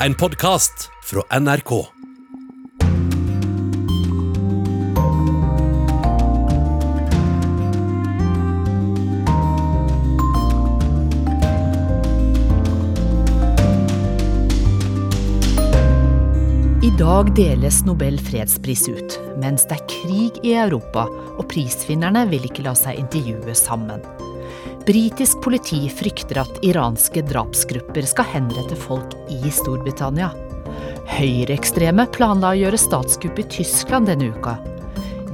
En podkast fra NRK. I dag deles Nobel fredspris ut, mens det er krig i Europa, og prisvinnerne vil ikke la seg intervjue sammen. Britisk politi frykter at iranske drapsgrupper skal henrette folk i Storbritannia. Høyreekstreme planla å gjøre statskupp i Tyskland denne uka.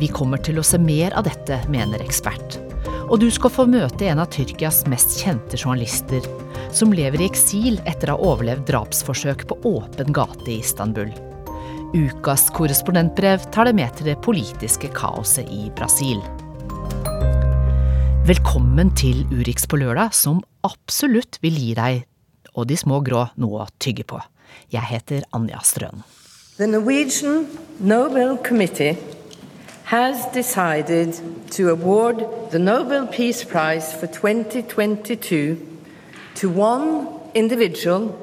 Vi kommer til å se mer av dette, mener ekspert. Og du skal få møte en av Tyrkias mest kjente journalister, som lever i eksil etter å ha overlevd drapsforsøk på åpen gate i Istanbul. Ukas korrespondentbrev tar det med til det politiske kaoset i Brasil. Velkommen til Urix på lørdag, som absolutt vil gi deg og de små grå noe å tygge på. Jeg heter Anja Strøn. The Norwegian Nobel Committee has decided to award the Nobel Peace Prize for 2022 to one individual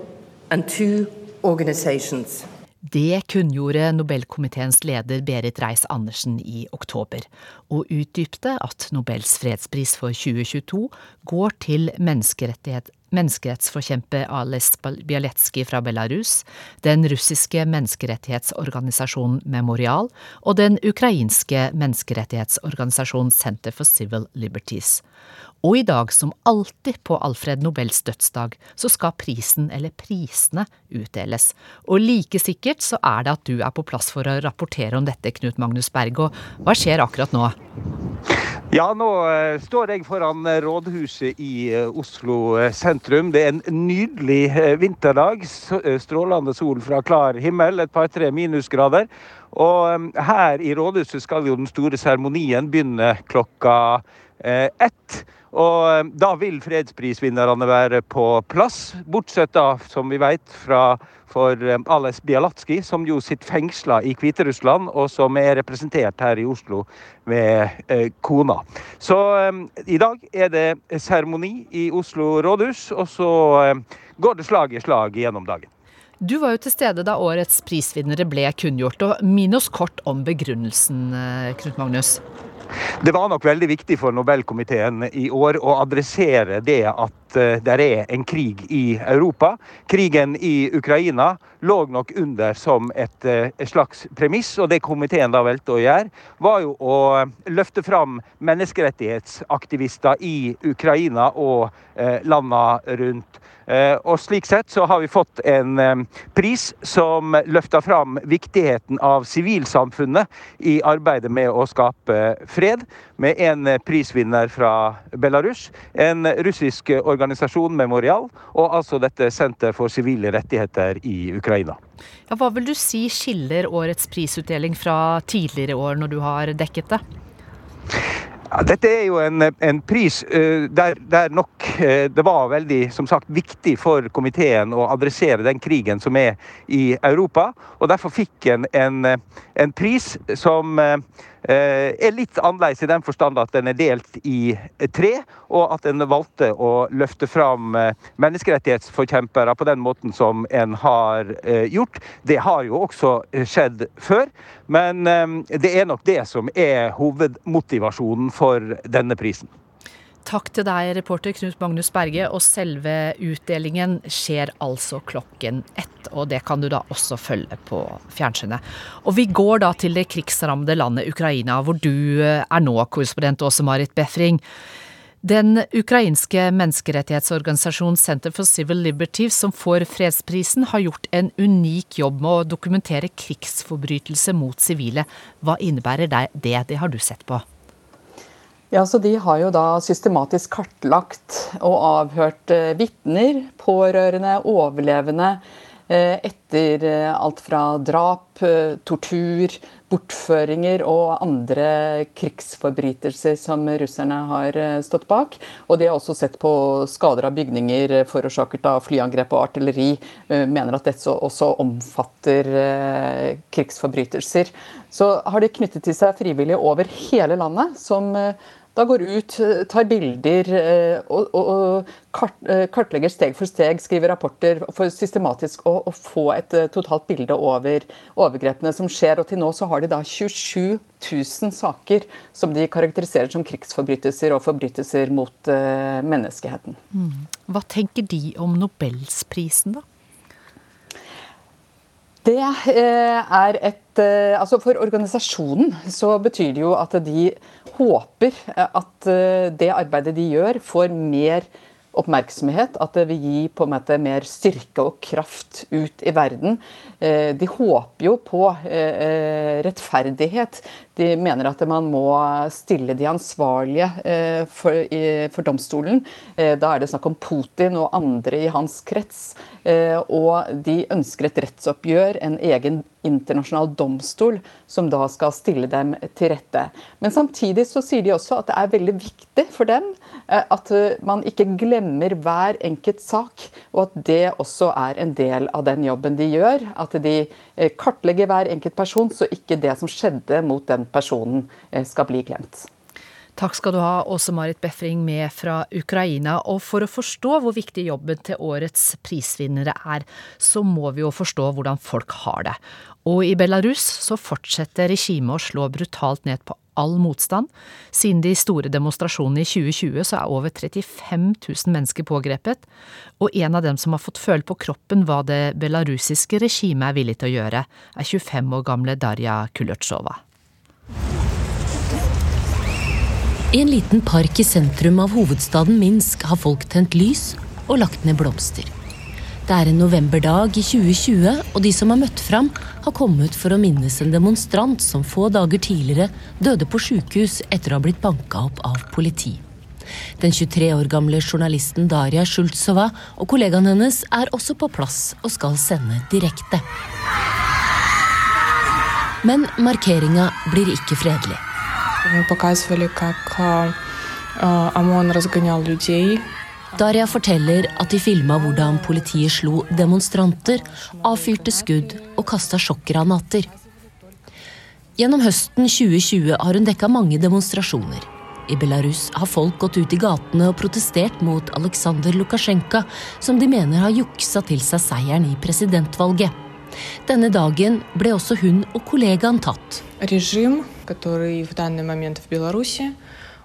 and two organizations. Det kunngjorde Nobelkomiteens leder Berit Reiss-Andersen i oktober, og utdypte at Nobels fredspris for 2022 går til menneskerettsforkjemper Ales Bialetskij fra Belarus, den russiske menneskerettighetsorganisasjonen Memorial og den ukrainske menneskerettighetsorganisasjonen Center for Civil Liberties. Og i dag, som alltid på Alfred Nobels dødsdag, så skal prisen, eller prisene, utdeles. Og like sikkert så er det at du er på plass for å rapportere om dette, Knut Magnus Berg. Og hva skjer akkurat nå? Ja, nå uh, står jeg foran rådhuset i uh, Oslo sentrum. Det er en nydelig vinterdag. Strålende sol fra klar himmel, et par-tre minusgrader. Og her i rådhuset skal jo den store seremonien begynne klokka ett. Og eh, da vil fredsprisvinnerne være på plass, bortsett da, som vi vet, fra for eh, Ales Bialatski, som jo sitter fengsla i Hviterussland, og som er representert her i Oslo med eh, kona. Så eh, i dag er det seremoni i Oslo rådhus, og så eh, går det slag i slag gjennom dagen. Du var jo til stede da årets prisvinnere ble kunngjort, og minn oss kort om begrunnelsen, eh, Knut Magnus. Det var nok veldig viktig for Nobelkomiteen i år å adressere det at eh, det er en krig i Europa. Krigen i Ukraina lå nok under som et, eh, et slags premiss, og det komiteen da valgte å gjøre, var jo å løfte fram menneskerettighetsaktivister i Ukraina og eh, landene rundt. Eh, og slik sett så har vi fått en eh, pris som løfter fram viktigheten av sivilsamfunnet i arbeidet med å skape fred, med en eh, prisvinner fra Belarus, en russisk organisasjon, Memorial, og altså dette Senter for sivile rettigheter i Ukraina. Ja, hva vil du si skiller årets prisutdeling fra tidligere år, når du har dekket det? Ja, dette er jo en, en pris uh, der, der, nok uh, det var veldig som sagt, viktig for komiteen å adressere den krigen som er i Europa. Og derfor fikk en en, en pris som uh, er litt annerledes i den forstand at den er delt i tre, og at en valgte å løfte fram menneskerettighetsforkjempere på den måten som en har gjort. Det har jo også skjedd før, men det er nok det som er hovedmotivasjonen for denne prisen. Takk til deg, reporter Knut Magnus Berge. Og selve utdelingen skjer altså klokken ett. Og det kan du da også følge på fjernsynet. Og vi går da til det krigsrammede landet Ukraina, hvor du eh, er nå korrespondent Åse Marit Befring. Den ukrainske menneskerettighetsorganisasjonen Center for Civil Liberties, som får fredsprisen, har gjort en unik jobb med å dokumentere krigsforbrytelser mot sivile. Hva innebærer det? Det har du sett på? Ja, så De har jo da systematisk kartlagt og avhørt eh, vitner, pårørende, overlevende eh, etter eh, alt fra drap, tortur, bortføringer og andre krigsforbrytelser som russerne har stått bak. Og de har også sett på skader av bygninger forårsaket av flyangrep og artilleri. Mener at dette også omfatter krigsforbrytelser. Så har de knyttet til seg frivillige over hele landet, som da går ut, tar bilder og, og, og kart, kartlegger steg for steg, skriver rapporter for systematisk å, å få et totalt bilde over overgrepene som skjer. Og til nå så har de da 27 000 saker som de karakteriserer som krigsforbrytelser og forbrytelser mot menneskeheten. Mm. Hva tenker de om Nobelsprisen, da? Det eh, er et eh, Altså for organisasjonen så betyr det jo at de håper at eh, det arbeidet de gjør, får mer oppmerksomhet. At det vil gi på en måte mer styrke og kraft ut i verden. De håper jo på rettferdighet. De mener at man må stille de ansvarlige for, for domstolen. Da er det snakk om Putin og andre i hans krets Eh, og de ønsker et rettsoppgjør, en egen internasjonal domstol, som da skal stille dem til rette. Men samtidig så sier de også at det er veldig viktig for dem eh, at eh, man ikke glemmer hver enkelt sak, og at det også er en del av den jobben de gjør. At de kartlegger hver enkelt person, så ikke det som skjedde mot den personen skal bli glemt. Takk skal du ha, Åse Marit Befring med fra Ukraina. Og for å forstå hvor viktig jobben til årets prisvinnere er, så må vi jo forstå hvordan folk har det. Og i Belarus så fortsetter regimet å slå brutalt ned på all motstand. Siden de store demonstrasjonene i 2020 så er over 35 000 mennesker pågrepet, og en av dem som har fått føle på kroppen hva det belarusiske regimet er villig til å gjøre, er 25 år gamle Darja Kulørtsova. I en liten park i sentrum av hovedstaden Minsk har folk tent lys og lagt ned blomster. Det er en novemberdag i 2020, og de som har møtt fram, har kommet for å minnes en demonstrant som få dager tidligere døde på sjukehus etter å ha blitt banka opp av politi. Den 23 år gamle journalisten Daria Sjultsova og kollegaen hennes er også på plass og skal sende direkte. Men markeringa blir ikke fredelig. Daria forteller at de filma hvordan politiet slo demonstranter, avfyrte skudd og kasta sjokkgranater. Gjennom høsten 2020 har hun dekka mange demonstrasjoner. I Belarus har folk gått ut i gatene og protestert mot Aleksandr Lukasjenko, som de mener har juksa til seg seieren i presidentvalget. Denne dagen ble også hun og kollegaen tatt.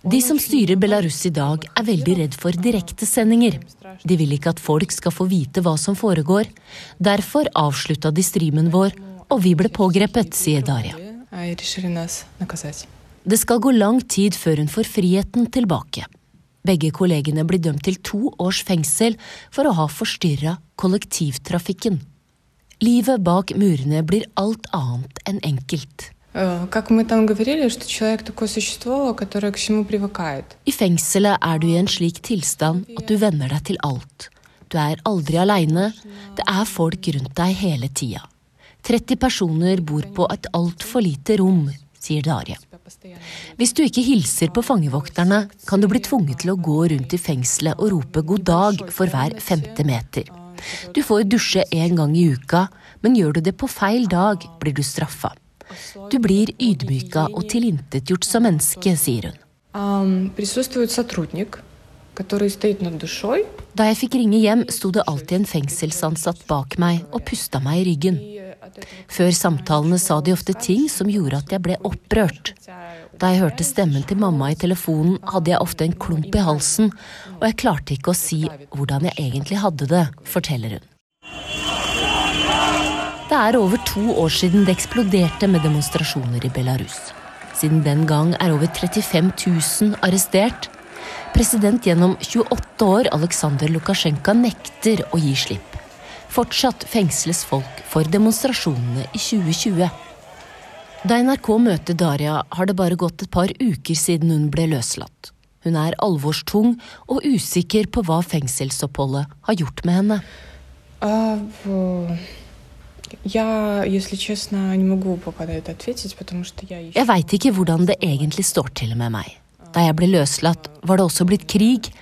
De som styrer Belarus i dag, er veldig redd for direktesendinger. De vil ikke at folk skal få vite hva som foregår. Derfor avslutta de streamen vår, og vi ble pågrepet, sier Daria. Det skal gå lang tid før hun får friheten tilbake. Begge kollegene blir dømt til to års fengsel for å ha forstyrra kollektivtrafikken. Livet bak murene blir alt annet enn enkelt. I fengselet er du i en slik tilstand at du venner deg til alt. Du er aldri aleine, det er folk rundt deg hele tida. 30 personer bor på et altfor lite rom, sier Darje. Hvis du ikke hilser på fangevokterne, kan du bli tvunget til å gå rundt i fengselet og rope god dag for hver femte meter. Du får dusje én gang i uka, men gjør du det på feil dag, blir du straffa. Du blir ydmyka og tilintetgjort som menneske, sier hun. Da jeg fikk ringe hjem, sto det alltid en fengselsansatt bak meg og pusta meg i ryggen. Før samtalene sa de ofte ting som gjorde at jeg ble opprørt. Da jeg hørte stemmen til mamma i telefonen, hadde jeg ofte en klump i halsen, og jeg klarte ikke å si hvordan jeg egentlig hadde det, forteller hun. Det er over to år siden det eksploderte med demonstrasjoner i Belarus. Siden den gang er over 35 000 arrestert. President gjennom 28 år, Aleksandr Lukasjenko, nekter å gi slipp. Fortsatt fengsles folk for demonstrasjonene i 2020. Da NRK møter Daria, har det bare gått et par uker siden hun ble løslatt. Hun er alvorstung og usikker på hva fengselsoppholdet har gjort med henne. Jeg veit ikke hvordan det egentlig står til med meg. Da jeg ble løslatt, var det også blitt krig.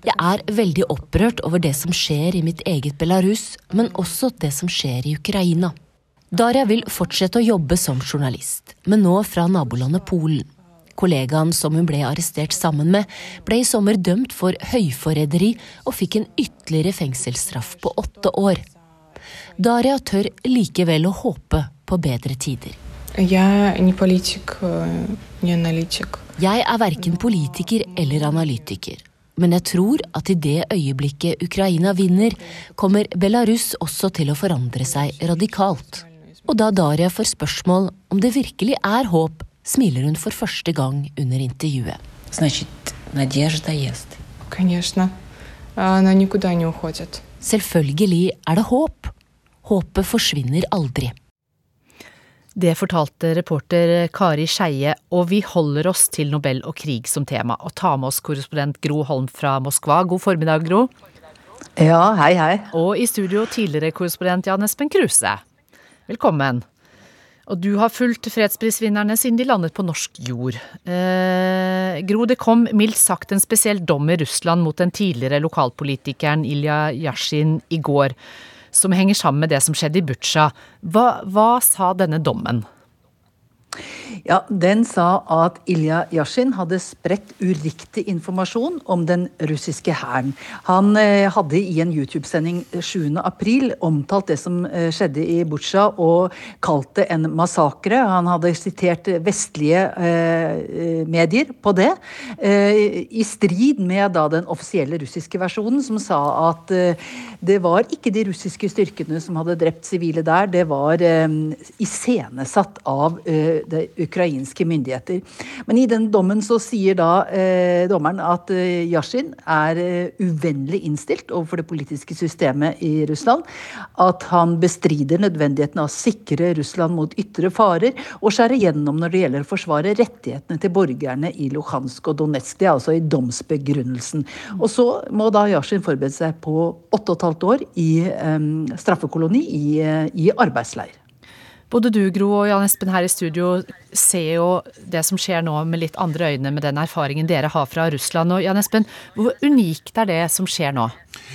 Jeg er veldig opprørt over det som skjer i mitt eget Belarus, men også det som skjer i Ukraina. Daria vil fortsette å jobbe som journalist, men nå fra nabolandet Polen. Kollegaen som hun ble arrestert sammen med, ble i sommer dømt for høyforræderi og fikk en ytterligere fengselsstraff på åtte år. Daria tør likevel å håpe på bedre tider. Jeg er verken politiker eller analytiker. Men jeg tror at i det øyeblikket Ukraina vinner, kommer Belarus også til å forandre seg radikalt. Og da Daria får spørsmål om det virkelig er håp, smiler hun for første gang under intervjuet. Selvfølgelig er det håp. Håpet forsvinner aldri. Det fortalte reporter Kari Skeie, og vi holder oss til Nobel og krig som tema. Og tar med oss korrespondent Gro Holm fra Moskva. God formiddag, Gro. Ja, hei, hei. Og i studio tidligere korrespondent Jan Espen Kruse. Velkommen. Og du har fulgt fredsprisvinnerne siden de landet på norsk jord. Eh, Gro, det kom mildt sagt en spesiell dom i Russland mot den tidligere lokalpolitikeren Ilja Yashin i går som henger sammen med det som skjedde i Butsja. Hva, hva sa denne dommen? Ja, Den sa at Ilja Yashin hadde spredt uriktig informasjon om den russiske hæren. Han eh, hadde i en YouTube-sending 7.4 omtalt det som eh, skjedde i Butsja og kalt det en massakre. Han hadde sitert vestlige eh, medier på det, eh, i strid med den offisielle russiske versjonen, som sa at eh, det var ikke de russiske styrkene som hadde drept sivile der, det var eh, iscenesatt av det ukrainske myndigheter. Men i den dommen så sier da eh, dommeren at eh, Yashin er eh, uvennlig innstilt overfor det politiske systemet i Russland. At han bestrider nødvendigheten av å sikre Russland mot ytre farer, og skjære gjennom når det gjelder å forsvare rettighetene til borgerne i Luhansk og Donetsk. Det er altså i domsbegrunnelsen. Og så må da Yashin forberede seg på åtte og et halvt år i eh, straffekoloni i, eh, i arbeidsleir. Både du, Gro, og Jan Espen her i studio ser jo det som skjer nå med litt andre øyne med den erfaringen dere har fra Russland. Og Jan Espen, hvor unikt er det som skjer nå?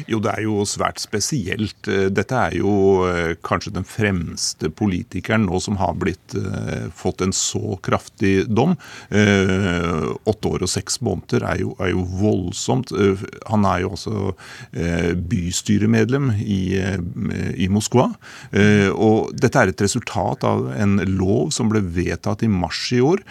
Jo, det er jo svært spesielt. Eh, dette er jo eh, kanskje den fremste politikeren nå som har blitt, uh, fått en så kraftig dom. Uh, åtte år og seks måneder er jo, er jo voldsomt. Han er jo også bystyremedlem i, i Moskva. og dette er et resultat av en lov som ble vedtatt i mars i år,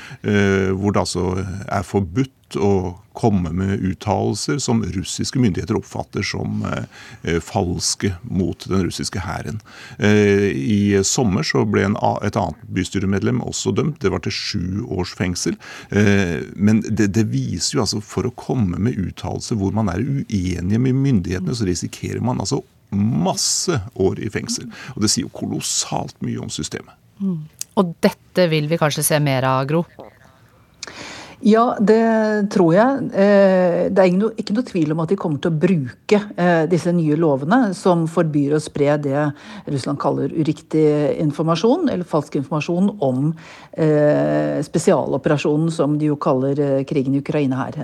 hvor det altså er forbudt å komme med uttalelser som russiske myndigheter oppfatter som eh, falske mot den russiske hæren. Eh, I sommer så ble et annet bystyremedlem også dømt. Det var til sju års fengsel. Eh, men det, det, viser jo altså for å komme med uttalelser hvor man er uenige med myndighetene, så risikerer man altså masse år i fengsel. Og det sier jo kolossalt mye om systemet. Mm. Og dette vil vi kanskje se mer av, Gro? Ja, det tror jeg. Eh, det er ikke noe tvil om at de kommer til å bruke eh, disse nye lovene, som forbyr å spre det Russland kaller uriktig informasjon, eller falsk informasjon om eh, spesialoperasjonen som de jo kaller krigen i Ukraina her.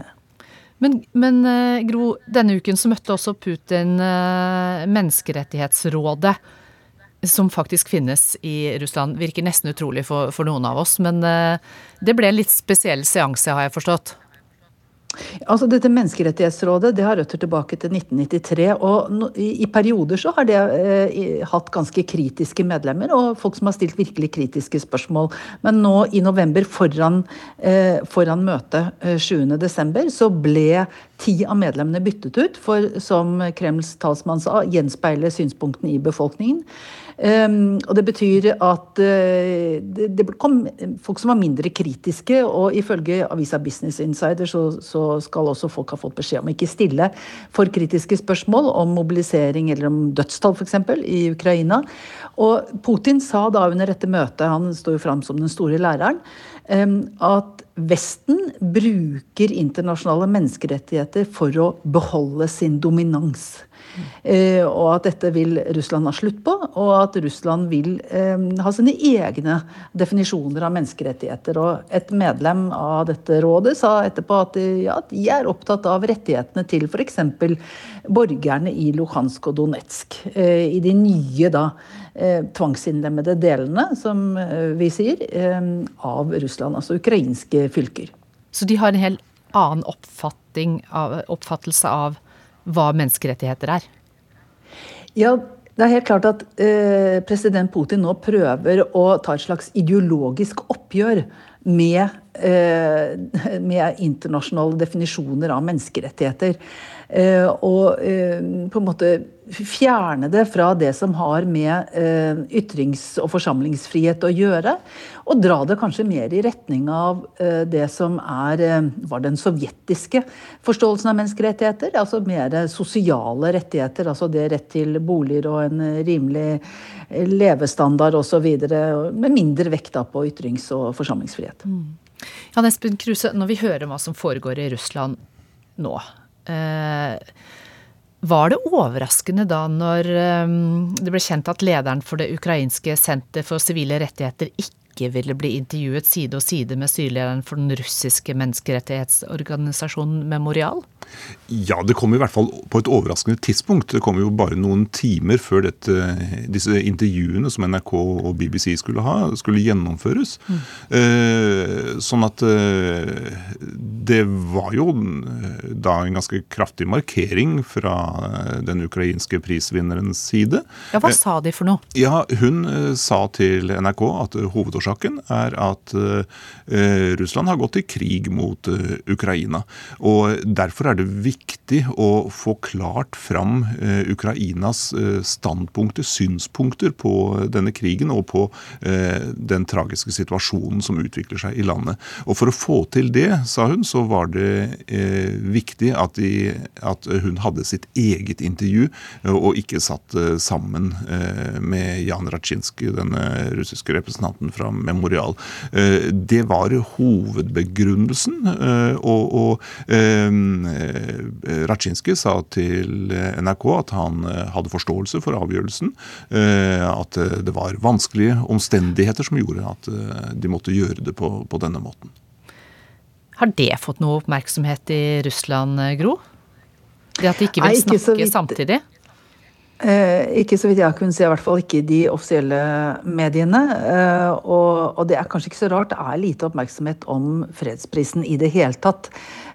Men, men Gro, denne uken så møtte også Putin Menneskerettighetsrådet som faktisk finnes i Russland. Virker nesten utrolig for, for noen av oss, men uh, det ble en litt spesiell seanse, har jeg forstått? Altså dette Menneskerettighetsrådet det har røtter tilbake til 1993. og i, perioder så har det eh, hatt ganske kritiske medlemmer, og folk som har stilt virkelig kritiske spørsmål. Men nå i november, foran, eh, foran møtet eh, 7.12., så ble ti av medlemmene byttet ut for, som Kremls talsmann sa, gjenspeile synspunktene i befolkningen. Um, og det betyr at uh, det, kom folk som var mindre kritiske, og ifølge avisa Business Insider så, skal også folk ha fått beskjed om ikke stille for kritiske spørsmål om mobilisering eller om dødstall f.eks. i Ukraina. Og Putin sa da under dette møtet, han står jo fram som den store læreren, um, at Vesten bruker internasjonale menneskerettigheter for å beholde sin dominans. Eh, og at dette vil Russland ha slutt på, og at Russland vil eh, ha sine egne definisjoner av menneskerettigheter. Og et medlem av dette rådet sa etterpå at ja, de er opptatt av rettighetene til f.eks. borgerne i Luhansk og Donetsk. Eh, I de nye da tvangsinnlemmede delene, som vi sier, av Russland, altså ukrainske fylker. Så de har en helt annen av, oppfattelse av hva menneskerettigheter er? Ja, det er helt klart at eh, president Putin nå prøver å ta et slags ideologisk oppgjør med, eh, med internasjonale definisjoner av menneskerettigheter. Eh, og eh, på en måte fjerne det fra det som har med eh, ytrings- og forsamlingsfrihet å gjøre. Og dra det kanskje mer i retning av det som er, var den sovjetiske forståelsen av menneskerettigheter. Altså mer sosiale rettigheter. Altså det rett til boliger og en rimelig levestandard osv. Med mindre vekt på ytrings- og forsamlingsfrihet. Mm. Jan Espen Kruse, når vi hører hva som foregår i Russland nå, var det overraskende da når eh, det ble kjent at lederen for det ukrainske senter for sivile rettigheter ikke ville bli intervjuet side og side med styrelederen for den russiske menneskerettighetsorganisasjonen Memorial? Ja, det kom i hvert fall på et overraskende tidspunkt. Det kom jo bare noen timer før dette, disse intervjuene som NRK og BBC skulle ha, skulle gjennomføres. Mm. Eh, sånn at eh, det var jo da en ganske kraftig markering fra den ukrainske prisvinnerens side. Ja, Hva sa de for noe? Ja, Hun eh, sa til NRK at hovedårsaken er at eh, Russland har gått i krig mot eh, Ukraina. Og derfor er det viktig å få klart fram eh, Ukrainas standpunkter, synspunkter på denne krigen og på den tragiske situasjonen som utvikler seg i landet. Og For å få til det, sa hun, så var det viktig at, de, at hun hadde sitt eget intervju, og ikke satt sammen med Jan Ratsjinskij, denne russiske representanten fra Memorial. Det var hovedbegrunnelsen. og, og Eh, Raczynski sa til NRK at han eh, hadde forståelse for avgjørelsen. Eh, at det var vanskelige omstendigheter som gjorde at de måtte gjøre det på, på denne måten. Har det fått noe oppmerksomhet i Russland, Gro? Det at de ikke vil Nei, ikke snakke samtidig? Eh, ikke så vidt jeg kunne se, i hvert fall ikke i de offisielle mediene. Eh, og, og, det er kanskje ikke så rart. Det er lite oppmerksomhet om fredsprisen i det hele tatt.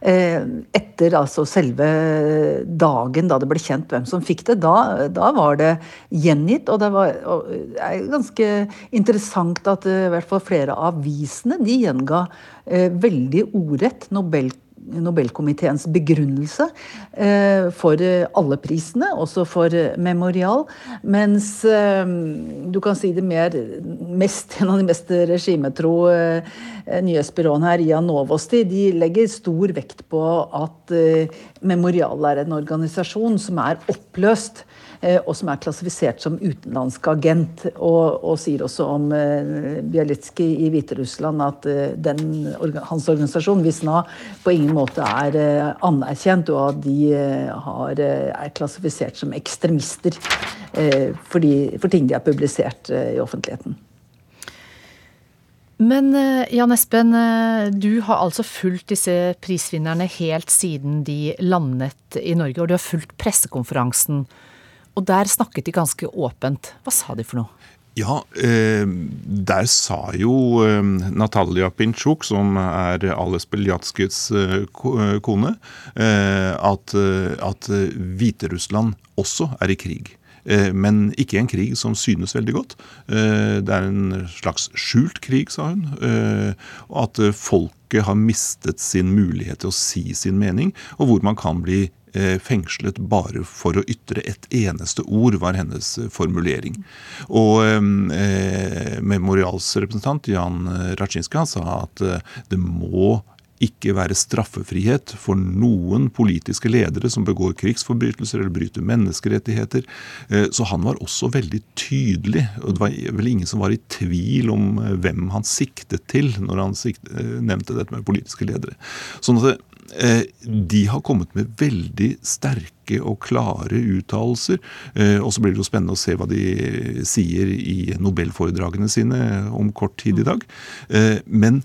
Eh, etter altså selve dagen da det ble kjent hvem som fikk det, da, da var det gjengitt. Og det var og det er ganske interessant at i hvert fall flere av avisene de gjenga eh, veldig ordrett Nobelpris Nobelkomiteens begrunnelse eh, for alle prisene, også for Memorial. Mens eh, du kan si det mer mest, En av de mest regimetro eh, nyhetsbyråene her, Ian Novosti, de legger stor vekt på at Memorial er en organisasjon som er oppløst. Eh, og som er klassifisert som utenlandsk agent. Og, og sier også om eh, Bialitsjkij i Hviterussland at eh, den, hans organisasjon, Visna, på ingen måte er anerkjent, og at de har, er klassifisert som ekstremister fordi, for ting de har publisert i offentligheten. Men Jan Espen, du har altså fulgt disse prisvinnerne helt siden de landet i Norge, og du har fulgt pressekonferansen og der snakket de ganske åpent. Hva sa de for noe? Ja, eh, der sa jo eh, Natalia Pinchuk, som er Ales Beljatskijs eh, kone, at, at Hviterussland også er i krig. Men ikke en krig som synes veldig godt. Det er en slags skjult krig, sa hun. Og at folket har mistet sin mulighet til å si sin mening, og hvor man kan bli fengslet bare for å ytre et eneste ord, var hennes eh, formulering. Og eh, Memorials representant Jan Raczynski sa at eh, det må ikke være straffefrihet for noen politiske ledere som begår krigsforbrytelser eller bryter menneskerettigheter. Så han var også veldig tydelig. og Det var vel ingen som var i tvil om hvem han siktet til når han nevnte dette med politiske ledere. Sånn at Eh, de har kommet med veldig sterke og klare uttalelser. Eh, og så blir det jo spennende å se hva de sier i nobelforedragene sine om kort tid i dag. Eh, men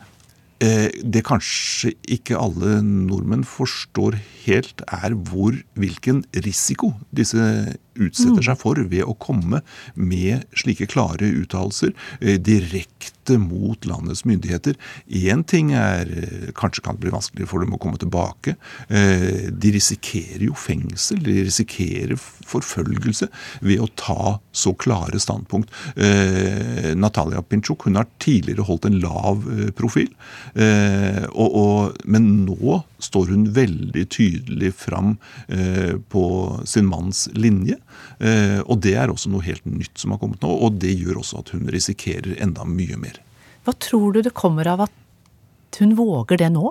det kanskje ikke alle nordmenn forstår helt, er hvor, hvilken risiko disse utsetter seg for ved å komme med slike klare uttalelser eh, direkte mot landets myndigheter. Én ting er eh, kanskje kan det bli vanskelig for dem å komme tilbake. Eh, de risikerer jo fengsel, de risikerer forfølgelse ved å ta så klare standpunkt. Natalia Pinchuk hun har tidligere holdt en lav profil, og, og, men nå står hun veldig tydelig fram på sin manns linje. Eh, og det er også noe helt nytt som har kommet nå, og det gjør også at hun risikerer enda mye mer. Hva tror du det kommer av at hun våger det nå?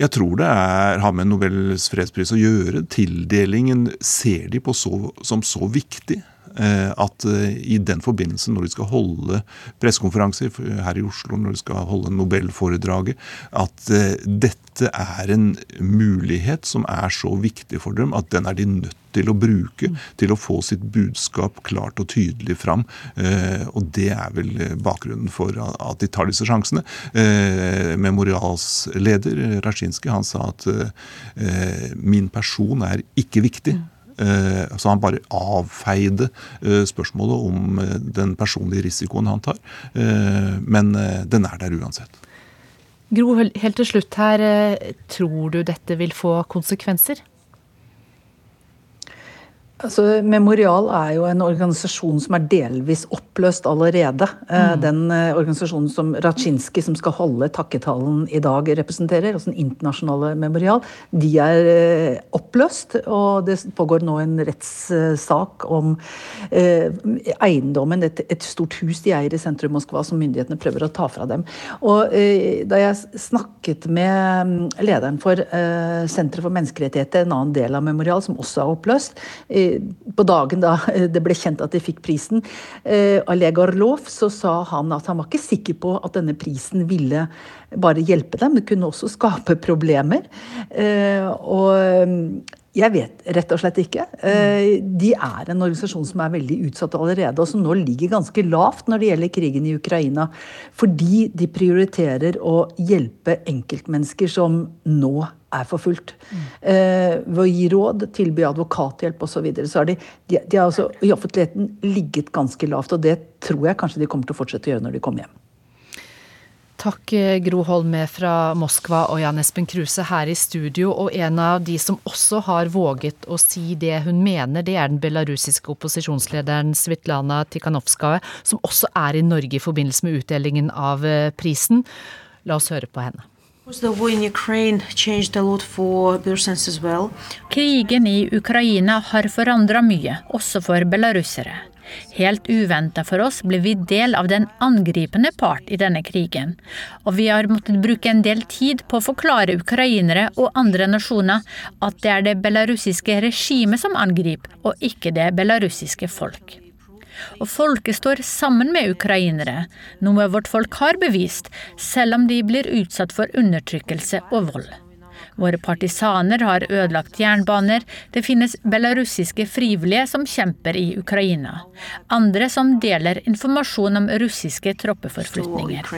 Jeg tror det er, har med Nobels fredspris å gjøre. Tildelingen ser de på så, som så viktig Eh, at eh, i den forbindelse, når de skal holde pressekonferanser her i Oslo, når de skal holde Nobelforedraget, at eh, dette er en mulighet som er så viktig for dem at den er de nødt til å bruke til å få sitt budskap klart og tydelig fram. Og det er vel bakgrunnen for at de tar disse sjansene. Memorials leder, Rashinski, han sa at min person er ikke viktig. Eh, så han bare avfeide eh, spørsmålet om eh, den personlige risikoen han tar. Men den er der uansett. Gro, helt til slutt her. Tror du dette vil få konsekvenser? Altså, Memorial er jo en organisasjon som er delvis oppløst allerede. Eh, mm. Den uh, organisasjonen som Raczynski, som skal holde takketalen i dag, representerer, altså den internasjonale Memorial, de er uh, oppløst. Og det pågår nå en rettssak om eh, eiendommen, et, et, stort hus de eier i sentrum Moskva, som myndighetene prøver å ta fra dem. Og Da jeg snakket med lederen for Senteret for menneskerettigheter, en annen del av Memorial, som også er oppløst, på dagen da det ble kjent at de fikk prisen, eh, Oleg Orlov, så sa han at han var ikke sikker på at denne prisen ville bare hjelpe dem, det kunne også skape problemer. Eh, og jeg vet rett og slett ikke. Eh, de er en organisasjon som er veldig utsatt allerede, og som nå ligger ganske lavt når det gjelder krigen i Ukraina. Fordi de prioriterer å hjelpe enkeltmennesker som nå er forfulgt. Mm. ved å gi råd, tilby advokathjelp osv. Så, videre. så har de, de, de har altså i offentligheten ligget ganske lavt. Og det tror jeg kanskje de kommer til å fortsette å gjøre når de kommer hjem. Takk, eh, Gro Holme fra Moskva og Jan Espen Kruse her i studio. Og en av de som også har våget å si det hun mener, det er den belarusiske opposisjonslederen Svitlana Tikhanovskaja, som også er i Norge i forbindelse med utdelingen av eh, prisen. La oss høre på henne. Krigen i Ukraina har forandra mye, også for belarusere. Helt uventa for oss ble vi del av den angripende part i denne krigen, og vi har måttet bruke en del tid på å forklare ukrainere og andre nasjoner at det er det belarusiske regimet som angriper, og ikke det belarusiske folk. Og folket står sammen med ukrainere, noe vårt folk har bevist, selv om de blir utsatt for undertrykkelse og vold. Våre partisaner har ødelagt jernbaner, det finnes belarusiske frivillige som kjemper i Ukraina. Andre som deler informasjon om russiske troppeforflytninger.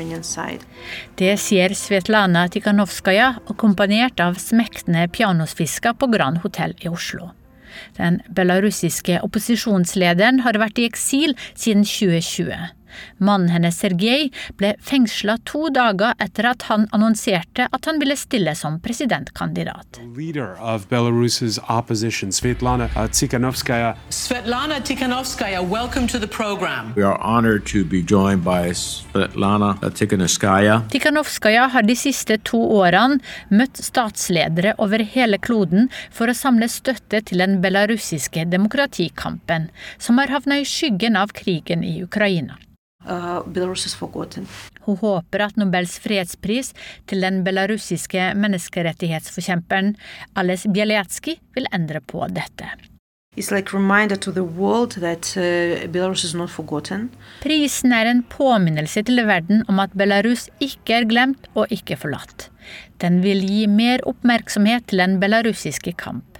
Det sier Svetlana Tikhanovskaja, akkompagnert av smektende pianosfisker på Grand Hotell i Oslo. Den belarusiske opposisjonslederen har vært i eksil siden 2020. Mannen hennes Sergej ble fengsla to dager etter at han annonserte at han ville stille som presidentkandidat. Svetlana Tikhanovskaya. Svetlana Tikhanovskaya, welcome to the program. We are honored to be joined by Svetlana Tikhanovskaya. Tikhanovskaya har de siste to årene møtt statsledere over hele kloden for å samle støtte til den belarusiske demokratikampen, som har havna i skyggen av krigen i Ukraina. Uh, Hun håper at Nobels fredspris til den belarusiske menneskerettighetsforkjemperen Ales Bialetsky vil endre på dette. Like that, uh, Prisen er en påminnelse til verden om at Belarus ikke er glemt og ikke forlatt. Den vil gi mer oppmerksomhet til den belarusiske kamp.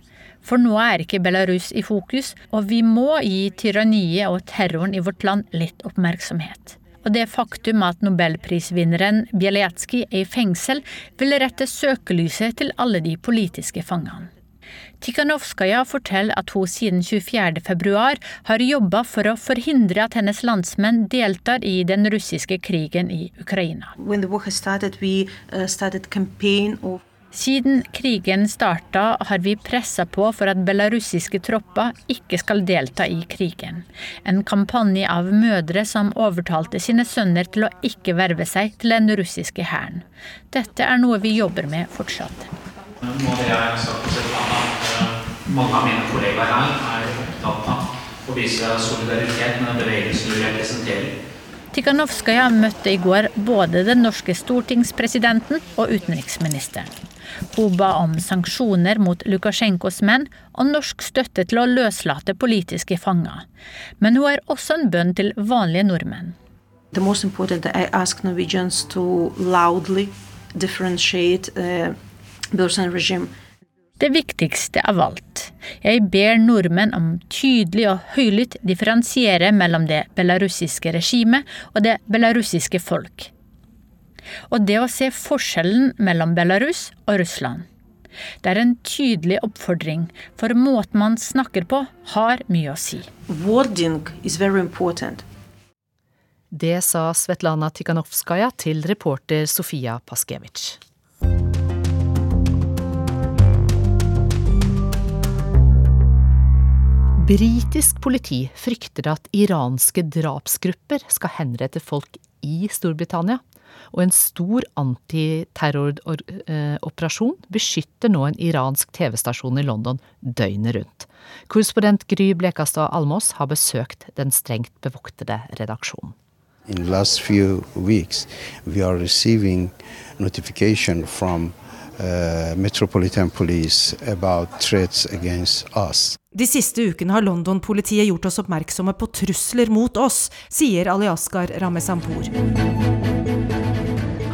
For nå er ikke Belarus i fokus, og vi må gi tyranniet og terroren i vårt land litt oppmerksomhet. Og det faktum at nobelprisvinneren Bieletsky er i fengsel, vil rette søkelyset til alle de politiske fangene. Tikhanovskaja forteller at hun siden 24.2 har jobba for å forhindre at hennes landsmenn deltar i den russiske krigen i Ukraina. Started, uh, siden krigen starta, har vi pressa på for at belarusiske tropper ikke skal delta i krigen. En kampanje av mødre som overtalte sine sønner til å ikke verve seg til den russiske hæren. Dette er noe vi jobber med fortsatt. Nå av jeg sagt at mange av mine kollegaer her er opptatt av å vise solidaritet med den bevegelsen du representerer. Tikhanovskaja møtte i går både den norske stortingspresidenten og utenriksministeren. Hun ba om sanksjoner mot Lukasjenkos menn og norsk støtte til å løslate politiske fanger. Men hun er også en bønn til vanlige nordmenn. The most important, I ask Norwegians to loudly differentiate uh, Belarusian regime. Det viktigste av alt. Jeg ber nordmenn om tydelig og høylytt differensiere mellom det belarusiske regimet og det belarusiske folk og det å se forskjellen mellom Belarus og Russland. Det er en tydelig oppfordring, for måten man snakker på, har mye å si. Det sa Svetlana Tikhanovskaja til reporter Sofia Paskevitsj. Britisk politi frykter at iranske drapsgrupper skal henrette folk i Storbritannia og en stor antiterroroperasjon beskytter nå en iransk TV-stasjon i London døgnet rundt. Korrespondent Gry Blekastad Almås har besøkt den strengt bevoktede redaksjonen. In the last few weeks, we are receiving notification from uh, Metropolitan Police about threats against us. De siste ukene har London-politiet gjort oss oppmerksomme på trusler mot oss, sier Aliaskar Ramesampour.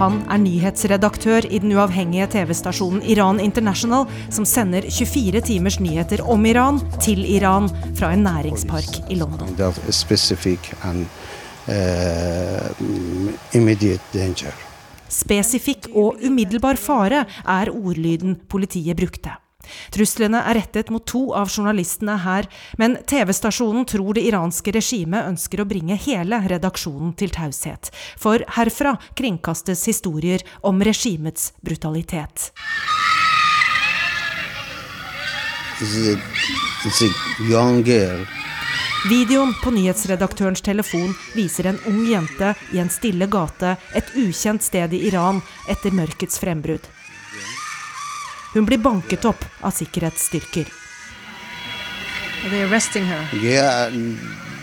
Han er nyhetsredaktør i den uavhengige TV-stasjonen Iran International, som sender 24 timers nyheter om Iran til Iran fra en næringspark i London. Uh, Spesifikk og umiddelbar fare er ordlyden politiet brukte. Truslene er rettet mot to av journalistene her, men TV-stasjonen tror det iranske regimet ønsker å bringe hele redaksjonen til taushet. For herfra kringkastes historier om regimets brutalitet. Videoen på nyhetsredaktørens telefon viser en ung jente i en stille gate et ukjent sted i Iran etter mørkets frembrudd. Hun blir banket opp av sikkerhetsstyrker. Yeah,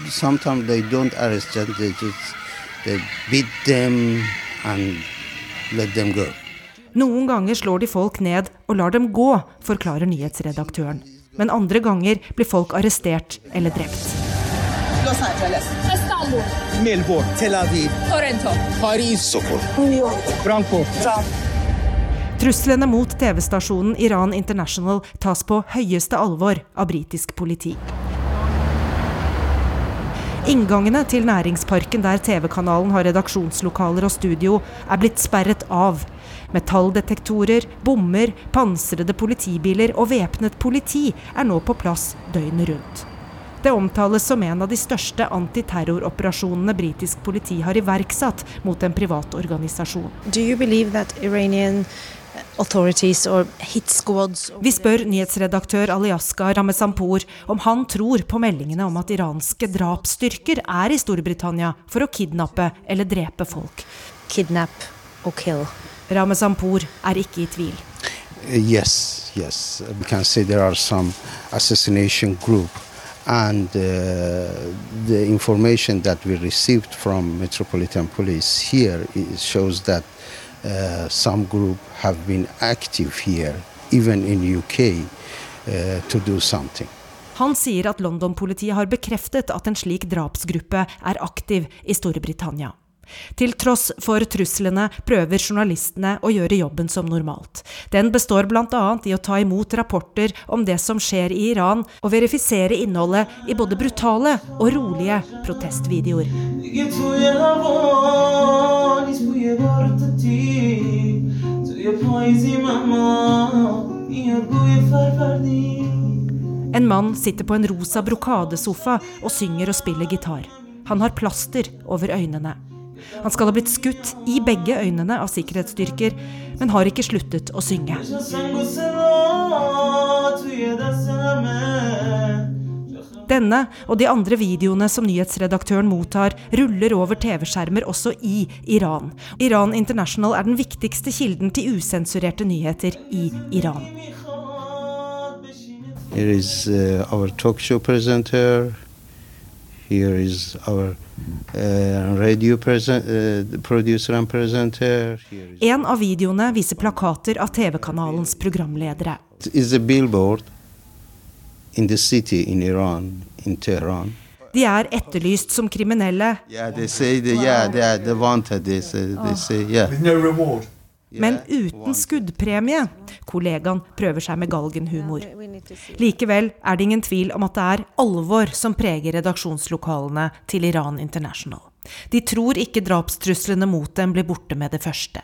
sometimes they don't arrest them. They just they beat them and let them go. Noen ganger slår de folk ned og lar dem gå, forklarer nyhetsredaktøren. Men andre ganger blir folk arrestert eller drept. Los Angeles, Istanbul, Melbourne, Tel Aviv, Toronto, Paris, New York, Frankfurt. Truslene mot TV-stasjonen Iran International tas på høyeste alvor av britisk politi. Inngangene til næringsparken der TV-kanalen har redaksjonslokaler og studio, er blitt sperret av. Metalldetektorer, bommer, pansrede politibiler og væpnet politi er nå på plass døgnet rundt. Det omtales som en av de største antiterroroperasjonene britisk politi har iverksatt mot en privat organisasjon. Do you vi spør nyhetsredaktør Aliaska Ramesampour om han tror på meldingene om at iranske drapsstyrker er i Storbritannia for å kidnappe eller drepe folk. Kidnap og kill. Ramesampour er ikke i tvil. Yes, yes. We can say there are some assassination group and uh, the information that we received from Metropolitan Police here shows that uh, some group have been active here, even in UK, uh, to do something. Han sier at London-politiet har bekreftet at en slik drapsgruppe er aktiv i Storbritannia. Til tross for truslene prøver journalistene å gjøre jobben som normalt. Den består bl.a. i å ta imot rapporter om det som skjer i Iran, og verifisere innholdet i både brutale og rolige protestvideoer. En mann sitter på en rosa brokadesofa og synger og spiller gitar. Han har plaster over øynene. Han skal ha blitt skutt i begge øynene av sikkerhetsstyrker, men har ikke sluttet å synge. Denne og de andre videoene som nyhetsredaktøren mottar, ruller over TV-skjermer også i Iran. Iran International er den viktigste kilden til usensurerte nyheter i Iran. Here is uh, our talk show presenter. Here is our uh, radio present, uh, producer and presenter. En av videoene viser plakater av TV-kanalens programledere. It is a billboard in the city in Iran, in Tehran. De er etterlyst som kriminelle. Yeah, they say they, yeah, they they the wanted. this. they say yeah. With no reward. Men uten skuddpremie. Kollegaen prøver seg med galgenhumor. Likevel er det ingen tvil om at det er alvor som preger redaksjonslokalene til Iran International. De tror ikke drapstruslene mot dem blir borte med det første.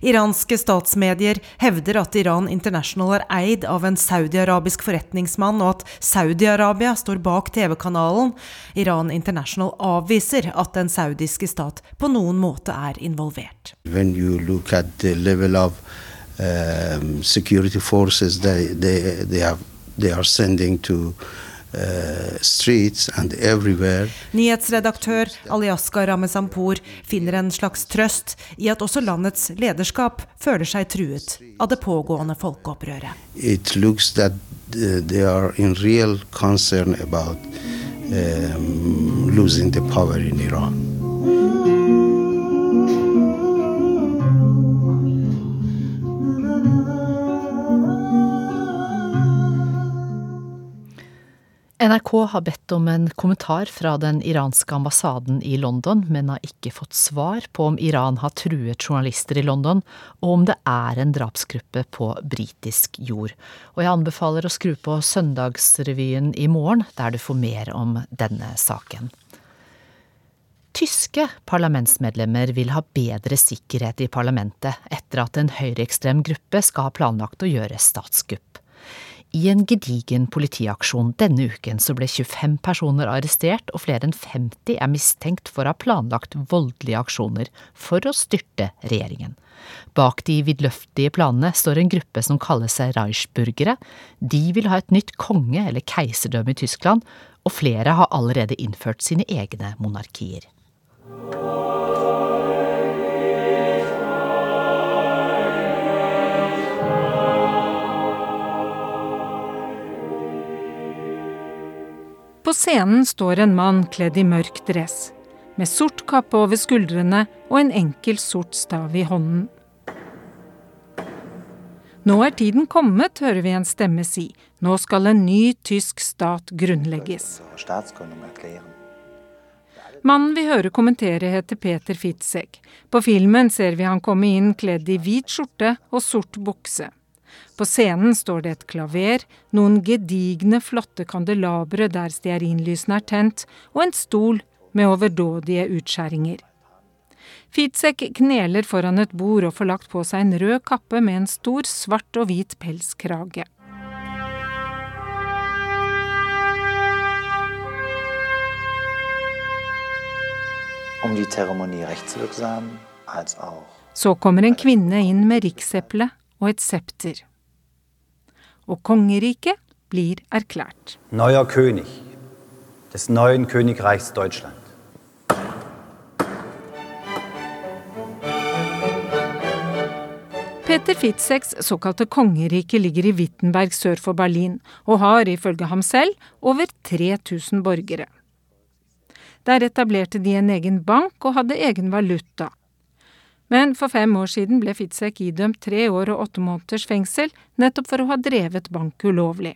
Iranske statsmedier hevder at Iran International er eid av en saudiarabisk forretningsmann, og at Saudi-Arabia står bak TV-kanalen. Iran International avviser at den saudiske stat på noen måte er involvert. When you look at the level of um, security they, they, they, have, they are everywhere. Nyhetsredaktør Aliaska Ramesampour finner en slags trøst i at også landets lederskap føler seg truet av det pågående folkeopprøret. It looks that they are in real concern about um, losing the power in Iran. NRK har bedt om en kommentar fra den iranske ambassaden i London, men har ikke fått svar på om Iran har truet journalister i London, og om det er en drapsgruppe på britisk jord. Og jeg anbefaler å skru på Søndagsrevyen i morgen, der du får mer om denne saken. Tyske parlamentsmedlemmer vil ha bedre sikkerhet i parlamentet etter at en høyreekstrem gruppe skal ha planlagt å gjøre statskupp. I en gedigen politiaksjon denne uken så ble 25 personer arrestert, og flere enn 50 er mistenkt for å ha planlagt voldelige aksjoner for å styrte regjeringen. Bak de vidløftige planene står en gruppe som kaller seg Reichsburgere. De vil ha et nytt konge- eller keiserdømme i Tyskland, og flere har allerede innført sine egne monarkier. På scenen står en mann kledd i mørk dress, med sort kappe over skuldrene og en enkel sort stav i hånden. Nå er tiden kommet, hører vi en stemme si. Nå skal en ny tysk stat grunnlegges. Mannen vi hører kommentere, heter Peter Fitzek. På filmen ser vi han komme inn kledd i hvit skjorte og sort bukse. På scenen står det et klaver, noen gedigne, flotte kandelabre der stearinlysene er tent, og en stol med overdådige utskjæringer. Fitzek kneler foran et bord og får lagt på seg en rød kappe med en stor svart og hvit pelskrage. Um als auch Så kommer en kvinne inn med rikseple og et septer. Og kongeriket blir erklært. Neuer König des neuen Königreichs Deutschland. Peter Fitzeks såkalte kongerike ligger i Wittenberg sør for Berlin, og har ifølge ham selv over 3000 borgere. Der etablerte de en egen bank og hadde egen valuta. Men for fem år siden ble Fitzek idømt tre år og åtte måneders fengsel nettopp for å ha drevet bank ulovlig.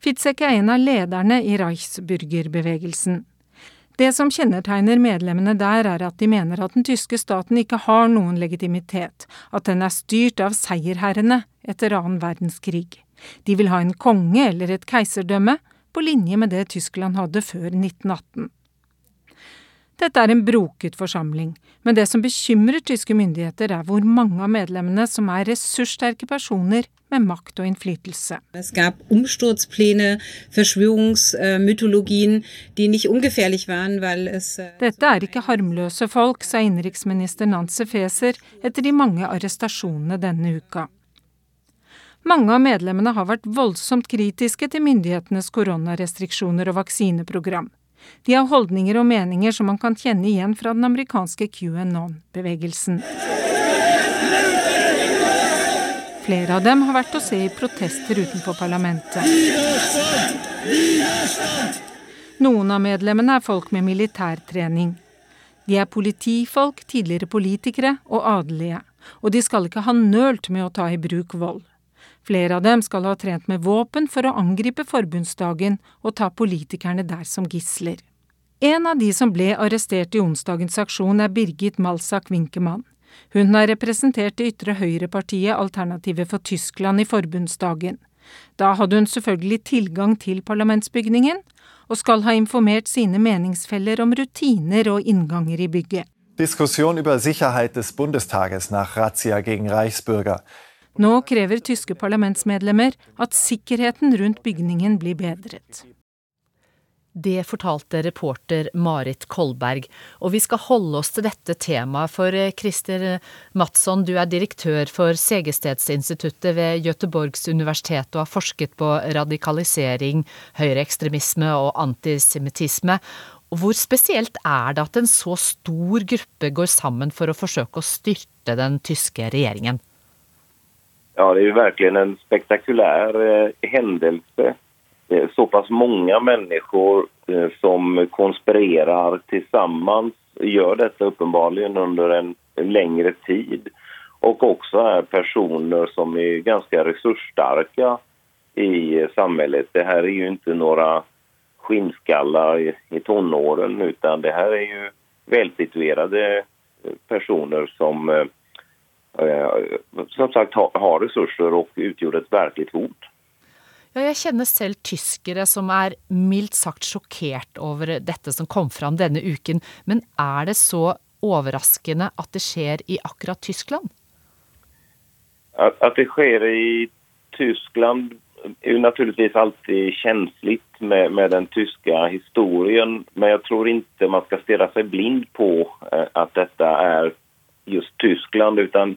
Fitzek er en av lederne i Reichsburgerbevegelsen. Det som kjennetegner medlemmene der, er at de mener at den tyske staten ikke har noen legitimitet, at den er styrt av seierherrene etter annen verdenskrig. De vil ha en konge eller et keiserdømme, på linje med det Tyskland hadde før 1918. Dette er en broket forsamling, men det som bekymrer tyske myndigheter er hvor mange av medlemmene som er ressurssterke personer med makt og innflytelse. Äh, Dette er ikke harmløse folk, sa innenriksminister Nancy Feser etter de mange arrestasjonene denne uka. Mange av medlemmene har vært voldsomt kritiske til myndighetenes koronarestriksjoner og vaksineprogram. De har holdninger og meninger som man kan kjenne igjen fra den amerikanske QAnon-bevegelsen. Flere av dem har vært å se i protester utenfor parlamentet. Noen av medlemmene er folk med militærtrening. De er politifolk, tidligere politikere og adelige, og de skal ikke ha nølt med å ta i bruk vold. Flere av dem skal ha trent med våpen for å angripe forbundsdagen og ta politikerne der som gisler. En av de som ble arrestert i onsdagens aksjon, er Birgit Malsak Winkemann. Hun har representert det ytre høyrepartiet Alternativet for Tyskland i forbundsdagen. Da hadde hun selvfølgelig tilgang til parlamentsbygningen, og skal ha informert sine meningsfeller om rutiner og innganger i bygget. Diskusjon over sikkerhet des Bundestages nach Razzia gegen Reichsbürger. Nå krever tyske parlamentsmedlemmer at sikkerheten rundt bygningen blir bedret. Det fortalte reporter Marit Kolberg, og vi skal holde oss til dette temaet, for eh, Christer Matsson, du er direktør for Segestedsinstituttet ved Göteborgs universitet og har forsket på radikalisering, høyreekstremisme og antisemittisme. Hvor spesielt er det at en så stor gruppe går sammen for å forsøke å styrte den tyske regjeringen? Ja, det är ju verkligen en spektakulär eh, händelse. Så pass många människor eh, som konspirerar tillsammans gör detta uppenbarligen under en, en längre tid och också är personer som är ganska resursstarka i samhället. Det här är ju inte några skinnskallar i, i tonåren utan det här är ju välsituerade personer som eh, som sagt har ressurser og utgjorde et virkelig hot. Ja, jeg kjenner selv tyskere som er mildt sagt sjokkert over dette som kom fram denne uken. Men er det så overraskende at det skjer i akkurat Tyskland? At det skjer i Tyskland er jo naturligvis alltid kjenselig med, med, den tyske historien. Men jeg tror ikke man skal stirre seg blind på eh, at dette er just Tyskland utan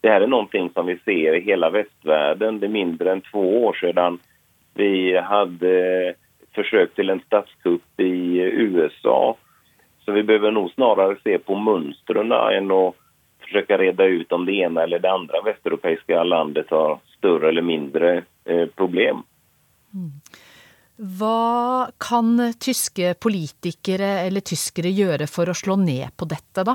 det här är någonting som vi ser i hela västvärlden. Det är mindre än två år sedan vi hade försök till en statskupp i USA. Så vi behöver nog snarare se på mönstren än att försöka reda ut om det ena eller det andra västeuropeiska landet har större eller mindre eh, problem. Mm. Hva kan tyske politikere eller tyskere gjøre for å slå ned på dette, da?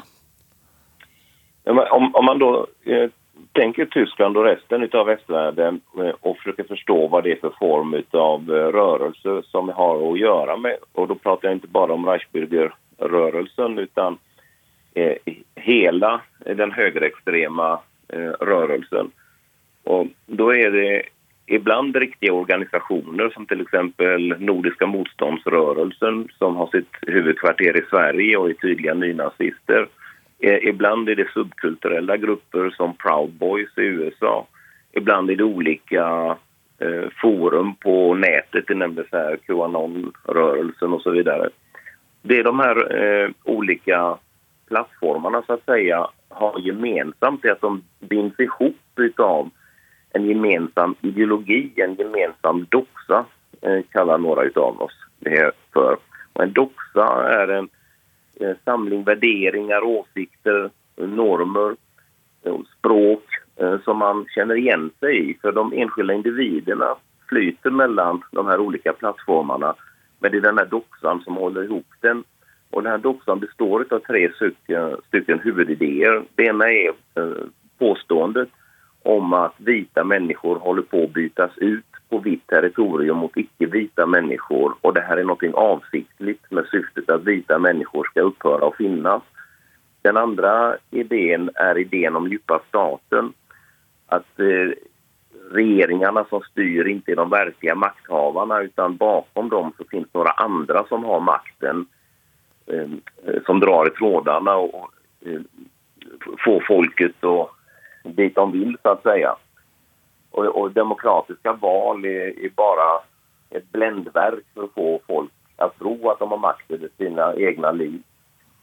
Om, om man då eh, tänker Tyskland och resten av västvärlden eh, och försöker förstå vad det är för form av eh, rörelse som har att göra med, och då pratar jag inte bara om Reichsbürgerrörelsen utan eh, hela den högerextrema eh. Och då är det ibland riktiga organisationer som till exempel Nordiska motståndsrörelsen som har sitt huvudkvarter i Sverige och är tydliga nynazister. Eh, ibland är det subkulturella grupper som Proud Boys i USA. Ibland är det olika eh, forum på nätet, det nämndes här, Qanon-rörelsen och så vidare. Det de här eh, olika plattformarna så att säga har gemensamt är att de binds ihop av en gemensam ideologi, en gemensam doxa eh, kallar några av oss det för. Och en doxa är en samling värderingar, åsikter, normer, eh, språk eh, som man känner igen sig i. För de enskilda individerna flyter mellan de här olika plattformarna. Men det är den här doxan som håller ihop den. Och den här doxan består av tre stycken, stycken huvudidéer. Det ena är påståendet om att vita människor håller på att bytas ut på vitt territorium mot ikke-vita mennesker. Og det her er noe avsiktlig med syftet at vita mennesker skal opphøre å finnes. Den andre ideen er ideen om dype staten. At eh, regeringarna som styr ikke er de virkelige makthaverne, utan bakom dem så finnes noen andre som har makten. som drar i trådene og får folket dit de vil, så å säga. Och, och demokratiska val är, är, bara ett bländverk för att få folk att tro att de har makt över sina egna liv.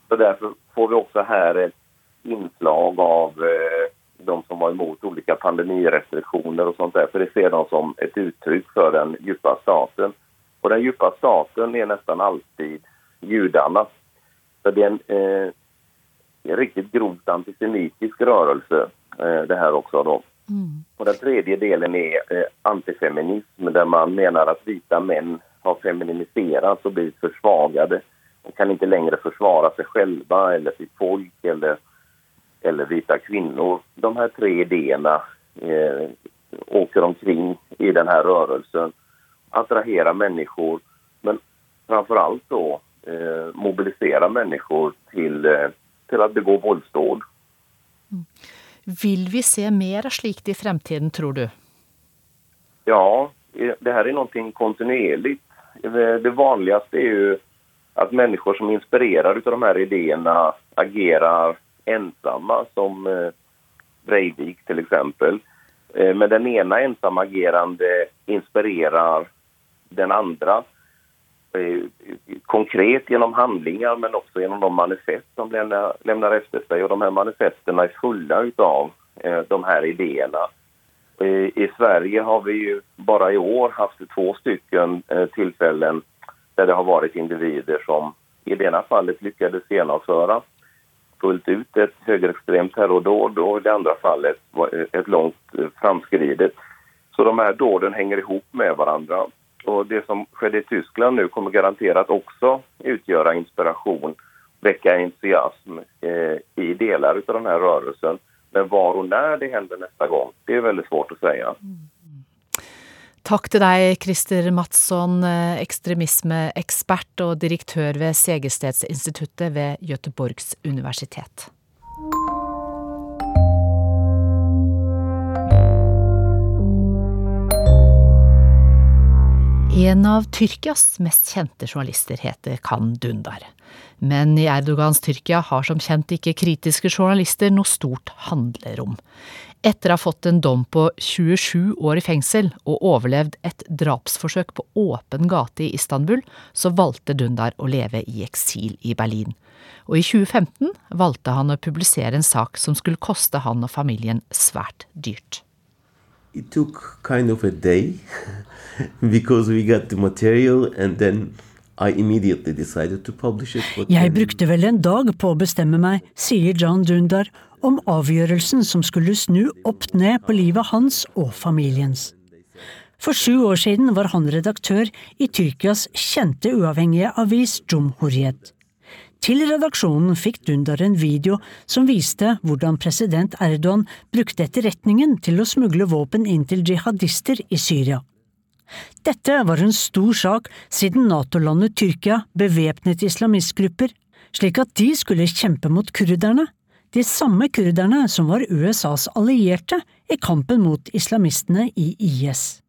Så därför får vi också här ett inslag av eh, de som var emot olika pandemirestriktioner och sånt där. För det ser de som ett uttryck för den djupa staten. Och den djupa staten är nästan alltid judarna. Så det är en, eh, en riktigt grovt antisemitisk rörelse eh, det här också då. Mm. Och den tredje delen är eh, antifeminism där man menar att vita män har feminiserats och blivit försvagade och kan inte längre försvara sig själva eller sitt folk eller, eller vita kvinnor. De här tre idéerna eh, åker omkring i den här rörelsen, attrahera människor men framför allt då eh, mobilisera människor till, eh, till att begå våldsdåd. Mm. Vil vi se mer av slikt i fremtiden, tror du? Ja, det her er noe kontinuerlig. Det vanligste er jo at mennesker som inspirerer av de her ideene, agerer ensomme, som eh, Breivik f.eks. Eh, men den ene ensamagerande inspirerer den andra eh, konkret genom handlingar men också genom de manifest de lämnar, lämnar efter sig. Och de här manifesterna är fulla av eh, de här idéerna. I, I Sverige har vi ju bara i år haft två stycken eh, tillfällen där det har varit individer som i det ena fallet lyckades genomföra fullt ut ett högerextremt terrordåd och i det andra fallet var ett långt eh, framskridet. Så de här dåden hänger ihop med varandra. Och det som skedde i Tyskland nu kommer garanterat också utgöra inspiration, väcka entusiasm eh, i delar av den här rörelsen. Men var och när det händer nästa gång, det är väldigt svårt att säga. Mm. Takk til deg, Christer Mattsson, eh, ekstremismeekspert og direktør ved Segerstedsinstituttet ved Göteborgs universitet. En av Tyrkias mest kjente journalister heter Kan Dundar. Men i Erdogans Tyrkia har som kjent ikke kritiske journalister noe stort handlerom. Etter å ha fått en dom på 27 år i fengsel og overlevd et drapsforsøk på åpen gate i Istanbul, så valgte Dundar å leve i eksil i Berlin. Og i 2015 valgte han å publisere en sak som skulle koste han og familien svært dyrt. It took kind of a day because we got the material and then I immediately decided to publish it. Jeg brukte vel en dag på å bestemme meg, sier John Dundar om avgjørelsen som skulle snu opp ned på livet hans og familiens. For sju år siden var han redaktør i Tyrkias kjente uavhengige avis Jumhuriyet. Til redaksjonen fikk Dundar en video som viste hvordan president Erdogan brukte etterretningen til å smugle våpen inn til jihadister i Syria. Dette var en stor sak siden NATO-landet Tyrkia bevæpnet islamistgrupper, slik at de skulle kjempe mot kurderne, de samme kurderne som var USAs allierte i kampen mot islamistene i IS.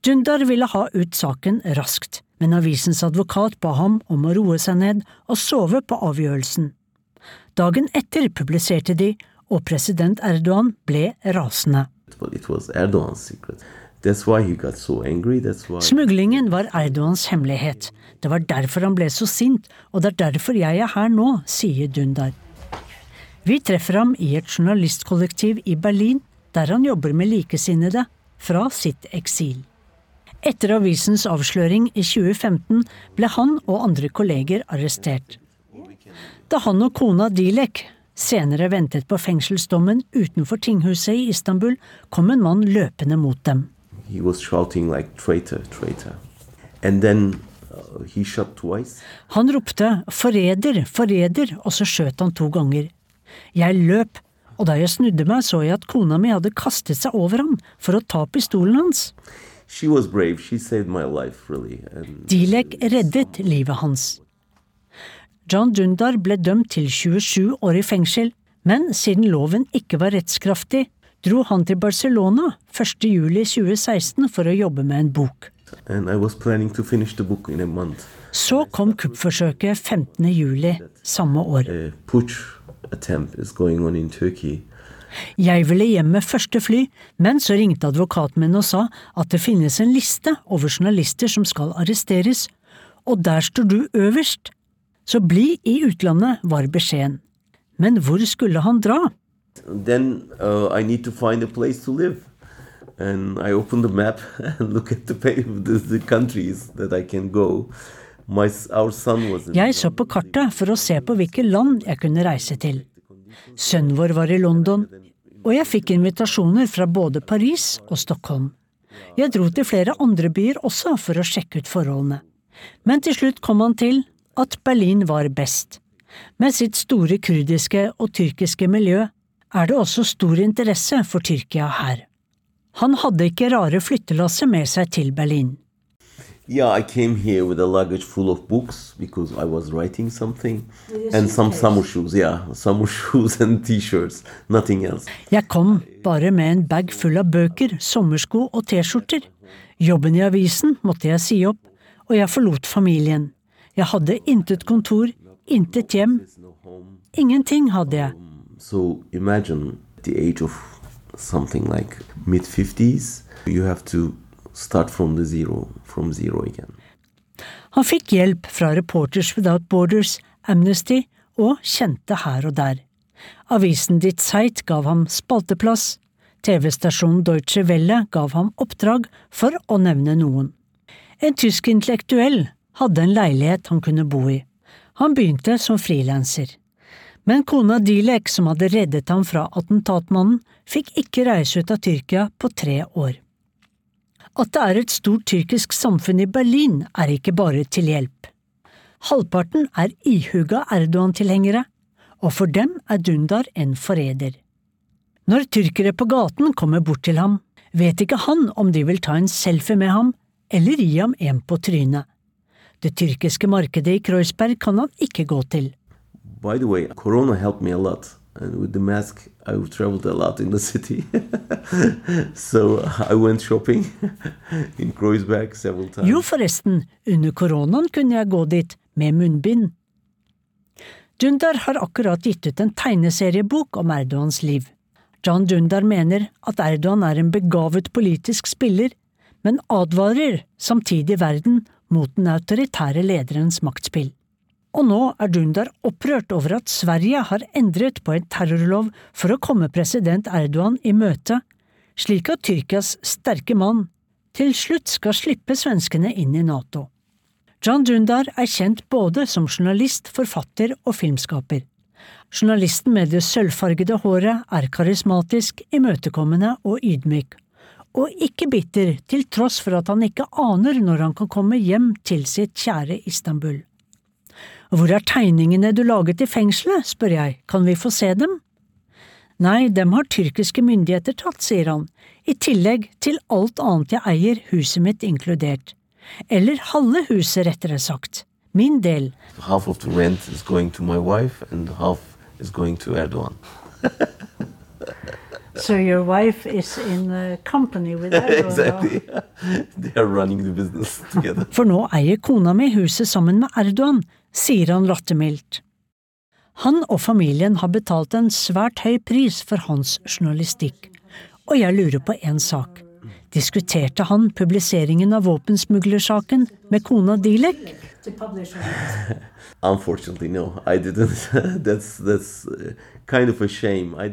Dundar ville ha ut saken raskt men avisens advokat ba ham om å roe seg ned og sove på avgjørelsen. Dagen etter publiserte de, og president Erdogan ble rasende. Smuglingen var Erdogans hemmelighet. Det var derfor han ble så sint, og det er derfor jeg er her nå, sier Dundar. Vi treffer ham i et journalistkollektiv i Berlin, der han jobber med likesinnede fra sitt eksil. Etter avisens avsløring i 2015 ble han og andre kolleger arrestert. Da han og kona Dilek senere ventet på fengselsdommen utenfor tinghuset i Istanbul, kom en mann løpende mot dem. Like, traitor, traitor. Then, uh, han ropte 'forræder, forræder', og så skjøt han to ganger. Jeg løp, og da jeg snudde meg så jeg at kona mi hadde kastet seg over ham for å ta pistolen hans. Really. Dilek reddet livet hans. John Dundar ble dømt til 27 år i fengsel, men siden loven ikke var rettskraftig, dro han til Barcelona 1.7.2016 for å jobbe med en bok. Så kom kuppforsøket 15.07. samme år. Jeg ville hjem med første fly, men så ringte advokaten min og sa at det finnes en liste over journalister som skal arresteres, og der står du øverst. Så bli i utlandet, var beskjeden. Men hvor skulle han dra? Then uh, I need to find a place to live. And I open the map and look at the, the, the countries that I can go. My, Jeg så på kartet for å se på hvilke land jeg kunne reise til. Sønnen vår var i London, og jeg fikk invitasjoner fra både Paris og Stockholm. Jeg dro til flere andre byer også for å sjekke ut forholdene. Men til slutt kom han til at Berlin var best. Med sitt store kurdiske og tyrkiske miljø er det også stor interesse for Tyrkia her. Han hadde ikke rare flyttelasset med seg til Berlin. Yeah, I came here with a luggage full of books because I was writing something, and some summer shoes. Yeah, summer shoes and T-shirts. Nothing else. Jeg kom bare med en bag full av bøker, sommersko og T-skjorter. Jobben i avisen måtte jeg si opp, og jeg forlot familien. Jeg hadde intet kontor, intet hjem. Ingenting hadde jeg. So imagine the age of something like mid 50s. You have to start from the zero, from zero again. Han fikk hjelp fra Reporters Without Borders, Amnesty og kjente her og der. Avisen Ditt Zeit gav ham spalteplass, TV-stasjonen Deutsche Welle gav ham oppdrag, for å nevne noen. En tysk intellektuell hadde en leilighet han kunne bo i. Han begynte som frilanser. Men kona Dilek, som hadde reddet ham fra attentatmannen, fikk ikke reise ut av Tyrkia på tre år. At det er et stort tyrkisk samfunn i Berlin, er ikke bare til hjelp. Halvparten er ihuga Erdogan-tilhengere, og for dem er Dundar en forræder. Når tyrkere på gaten kommer bort til ham, vet ikke han om de vil ta en selfie med ham eller gi ham en på trynet. Det tyrkiske markedet i Kreuzberg kan han ikke gå til. By the way, corona helped me a lot. And with the mask, I traveled a lot in the city. so I went shopping in Kreuzberg several times. Jo, forresten, under koronaen kunne jeg gå dit med munnbind. Dundar har akkurat gitt ut en tegneseriebok om Erdogans liv. John Dundar mener at Erdogan er en begavet politisk spiller, men advarer samtidig verden mot den autoritære lederens maktspill. Og nå er Dundar opprørt over at Sverige har endret på en terrorlov for å komme president Erdogan i møte, slik at Tyrkias sterke mann til slutt skal slippe svenskene inn i Nato. John Dundar er kjent både som journalist, forfatter og filmskaper. Journalisten med det sølvfargede håret er karismatisk, imøtekommende og ydmyk, og ikke bitter til tross for at han ikke aner når han kan komme hjem til sitt kjære Istanbul. Hvor er tegningene du laget i fengselet, spør jeg, kan vi få se dem? Nei, dem har tyrkiske myndigheter tatt, sier han, i tillegg til alt annet jeg eier, huset mitt inkludert. Eller halve huset, rettere sagt. Min del. Half of the rent is going to my wife, and half is going to Erdogan. So your wife is in a company with Erdogan? exactly. They are running the business together. For nå eier kona mi huset sammen med Erdogan, sier han lattermildt. Han og familien har betalt en svært høy pris for hans journalistikk, og jeg lurer på én sak. Diskuterte han publiseringen av våpensmuglersaken med kona Dilek? No. That's, that's uh, kind of.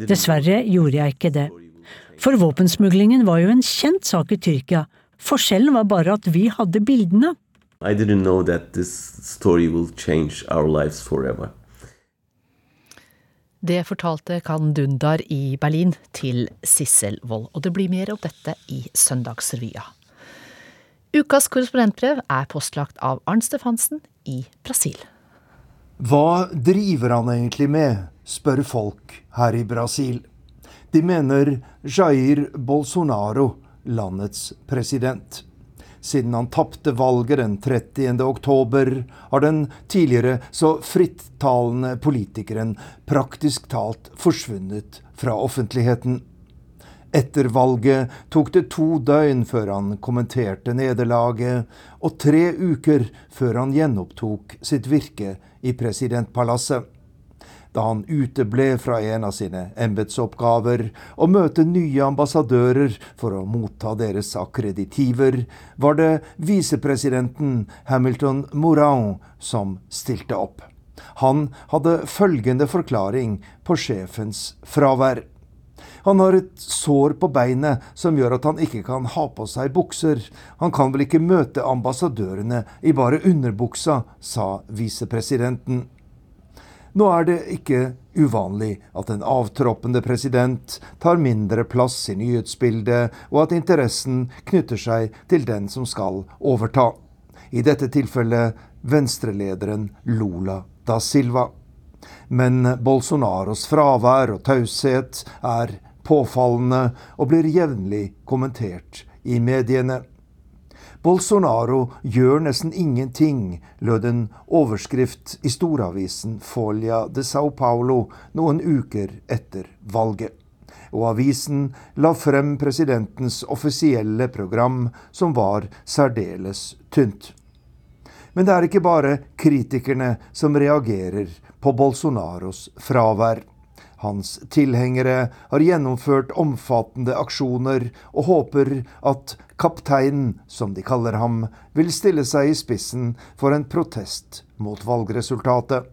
Dessverre gjorde jeg ikke det. For våpensmuglingen var jo en kjent sak i Tyrkia. Forskjellen var bare at vi hadde bildene. I didn't know that this story will change our lives forever. Det fortalte Kan Dundar i Berlin til Sissel Wold, og det blir mer om dette i Søndagsrevya. Ukas korrespondentbrev er postlagt av Arnt Stefansen i Brasil. Hva driver han egentlig med, spør folk her i Brasil. De mener Jair Bolsonaro, landets president. Siden han tapte valget den 30. oktober, har den tidligere så frittalende politikeren praktisk talt forsvunnet fra offentligheten. Etter valget tok det to døgn før han kommenterte nederlaget, og tre uker før han gjenopptok sitt virke i presidentpalasset. Da han uteble fra en av sine embetsoppgaver og møte nye ambassadører for å motta deres akkreditiver, var det visepresidenten Hamilton Moran som stilte opp. Han hadde følgende forklaring på sjefens fravær. Han har et sår på beinet som gjør at han ikke kan ha på seg bukser. Han kan vel ikke møte ambassadørene i bare underbuksa, sa visepresidenten. Nå er det ikke uvanlig at en avtroppende president tar mindre plass i nyhetsbildet, og at interessen knytter seg til den som skal overta. I dette tilfellet venstrelederen Lula da Silva. Men Bolsonaros fravær og taushet er påfallende og blir jevnlig kommentert i mediene. Bolsonaro gjør nesten ingenting, lød en overskrift i storavisen Folia de Sao Paulo noen uker etter valget. Og avisen la frem presidentens offisielle program, som var særdeles tynt. Men det er ikke bare kritikerne som reagerer på Bolsonaros fravær. Hans tilhengere har gjennomført omfattende aksjoner og håper at kapteinen, som de kaller ham, vil stille seg i spissen for en protest mot valgresultatet.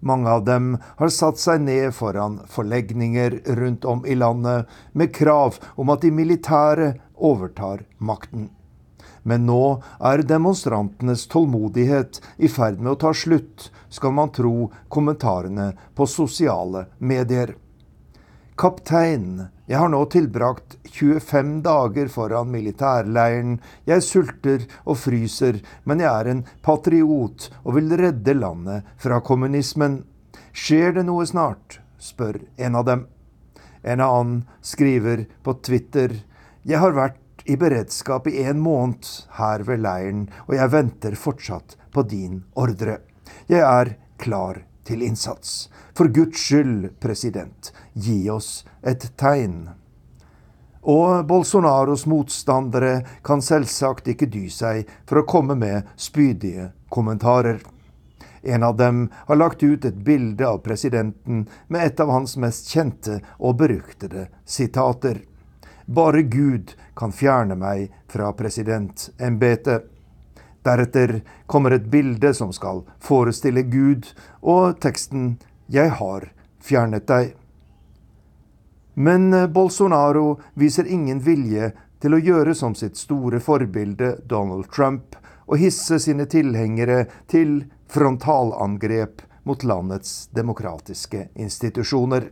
Mange av dem har satt seg ned foran forlegninger rundt om i landet med krav om at de militære overtar makten. Men nå er demonstrantenes tålmodighet i ferd med å ta slutt, skal man tro kommentarene på sosiale medier. Kaptein, jeg har nå tilbrakt 25 dager foran militærleiren. Jeg sulter og fryser, men jeg er en patriot og vil redde landet fra kommunismen. Skjer det noe snart? spør en av dem. En annen skriver på Twitter. Jeg har vært i beredskap i en måned her ved leiren, og jeg venter fortsatt på din ordre. Jeg er klar til innsats. For Guds skyld, president, gi oss et tegn. Og Bolsonaros motstandere kan selvsagt ikke dy seg for å komme med spydige kommentarer. En av dem har lagt ut et bilde av presidenten med et av hans mest kjente og beryktede sitater. Bare Gud kan fjerne meg fra presidentembetet. Deretter kommer et bilde som skal forestille Gud, og teksten 'Jeg har fjernet deg'. Men Bolsonaro viser ingen vilje til å gjøre som sitt store forbilde Donald Trump og hisse sine tilhengere til frontalangrep mot landets demokratiske institusjoner.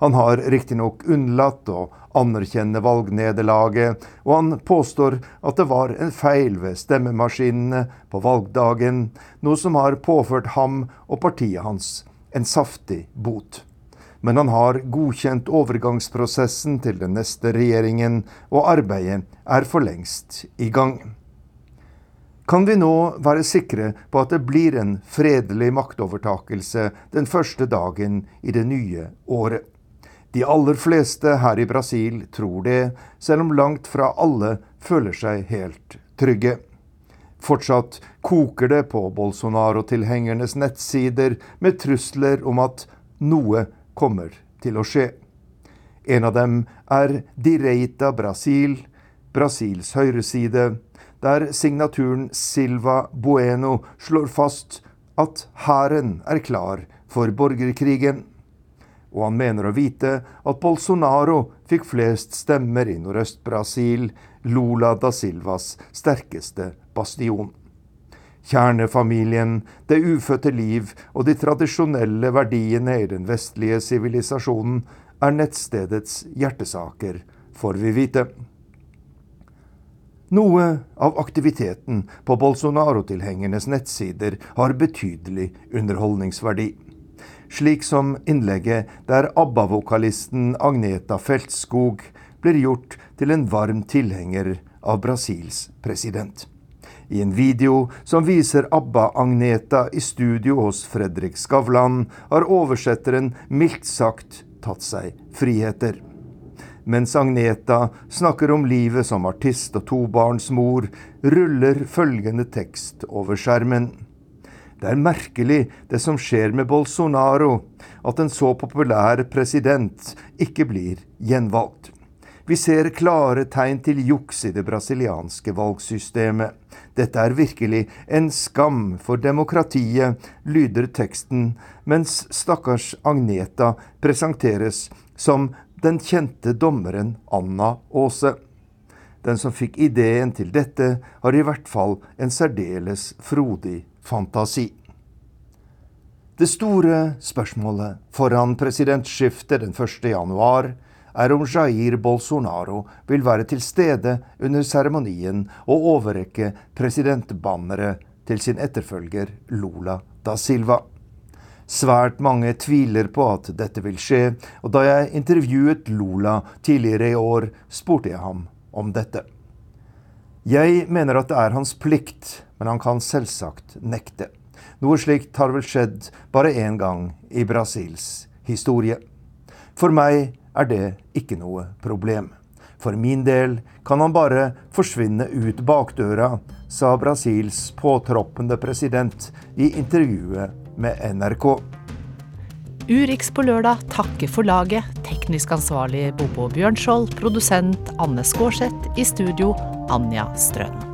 Han har riktignok unnlatt å anerkjenne valgnederlaget, og han påstår at det var en feil ved stemmemaskinene på valgdagen, noe som har påført ham og partiet hans en saftig bot. Men han har godkjent overgangsprosessen til den neste regjeringen, og arbeidet er for lengst i gang. Kan vi nå være sikre på at det blir en fredelig maktovertakelse den første dagen i det nye året? De aller fleste her i Brasil tror det, selv om langt fra alle føler seg helt trygge. Fortsatt koker det på Bolsonaro-tilhengernes nettsider med trusler om at noe kommer til å skje. En av dem er Direita Brasil, Brasils høyreside, der signaturen Silva Bueno slår fast at hæren er klar for borgerkrigen og han mener å vite at Bolsonaro fikk flest stemmer i Nordøst-Brasil, Lula da Silvas sterkeste bastion. Kjernefamilien, det ufødte liv og de tradisjonelle verdiene i den vestlige sivilisasjonen er nettstedets hjertesaker, får vi vite. Noe av aktiviteten på Bolsonaro-tilhengernes nettsider har betydelig underholdningsverdi slik som innlegget der ABBA-vokalisten Agneta Feltskog blir gjort til en varm tilhenger av Brasils president. I en video som viser ABBA-Agneta i studio hos Fredrik Skavlan, har oversetteren mildt sagt tatt seg friheter. Mens Agneta snakker om livet som artist og tobarnsmor, ruller følgende tekst over skjermen. Det er merkelig det som skjer med Bolsonaro, at en så populær president ikke blir gjenvalgt. Vi ser klare tegn til juks i det brasilianske valgsystemet. Dette er virkelig en skam for demokratiet, lyder teksten, mens stakkars Agneta presenteres som den kjente dommeren Anna Aase. Den som fikk ideen til dette, har i hvert fall en særdeles frodig fantasi. Det store spørsmålet foran presidentskiftet den 1. januar er om Jair Bolsonaro vil være til stede under seremonien og overrekke presidentbanneret til sin etterfølger Lula da Silva. Svært mange tviler på at dette vil skje, og da jeg intervjuet Lula tidligere i år, spurte jeg ham om dette. Jeg mener at det er hans plikt, men han kan selvsagt nekte. Noe slikt har vel skjedd bare én gang i Brasils historie. For meg er det ikke noe problem. For min del kan han bare forsvinne ut bakdøra, sa Brasils påtroppende president i intervjuet med NRK. Urix på lørdag takker for laget. Teknisk ansvarlig Bobo Bjørnskjold. Produsent Anne Skårseth. I studio Anja Strøn.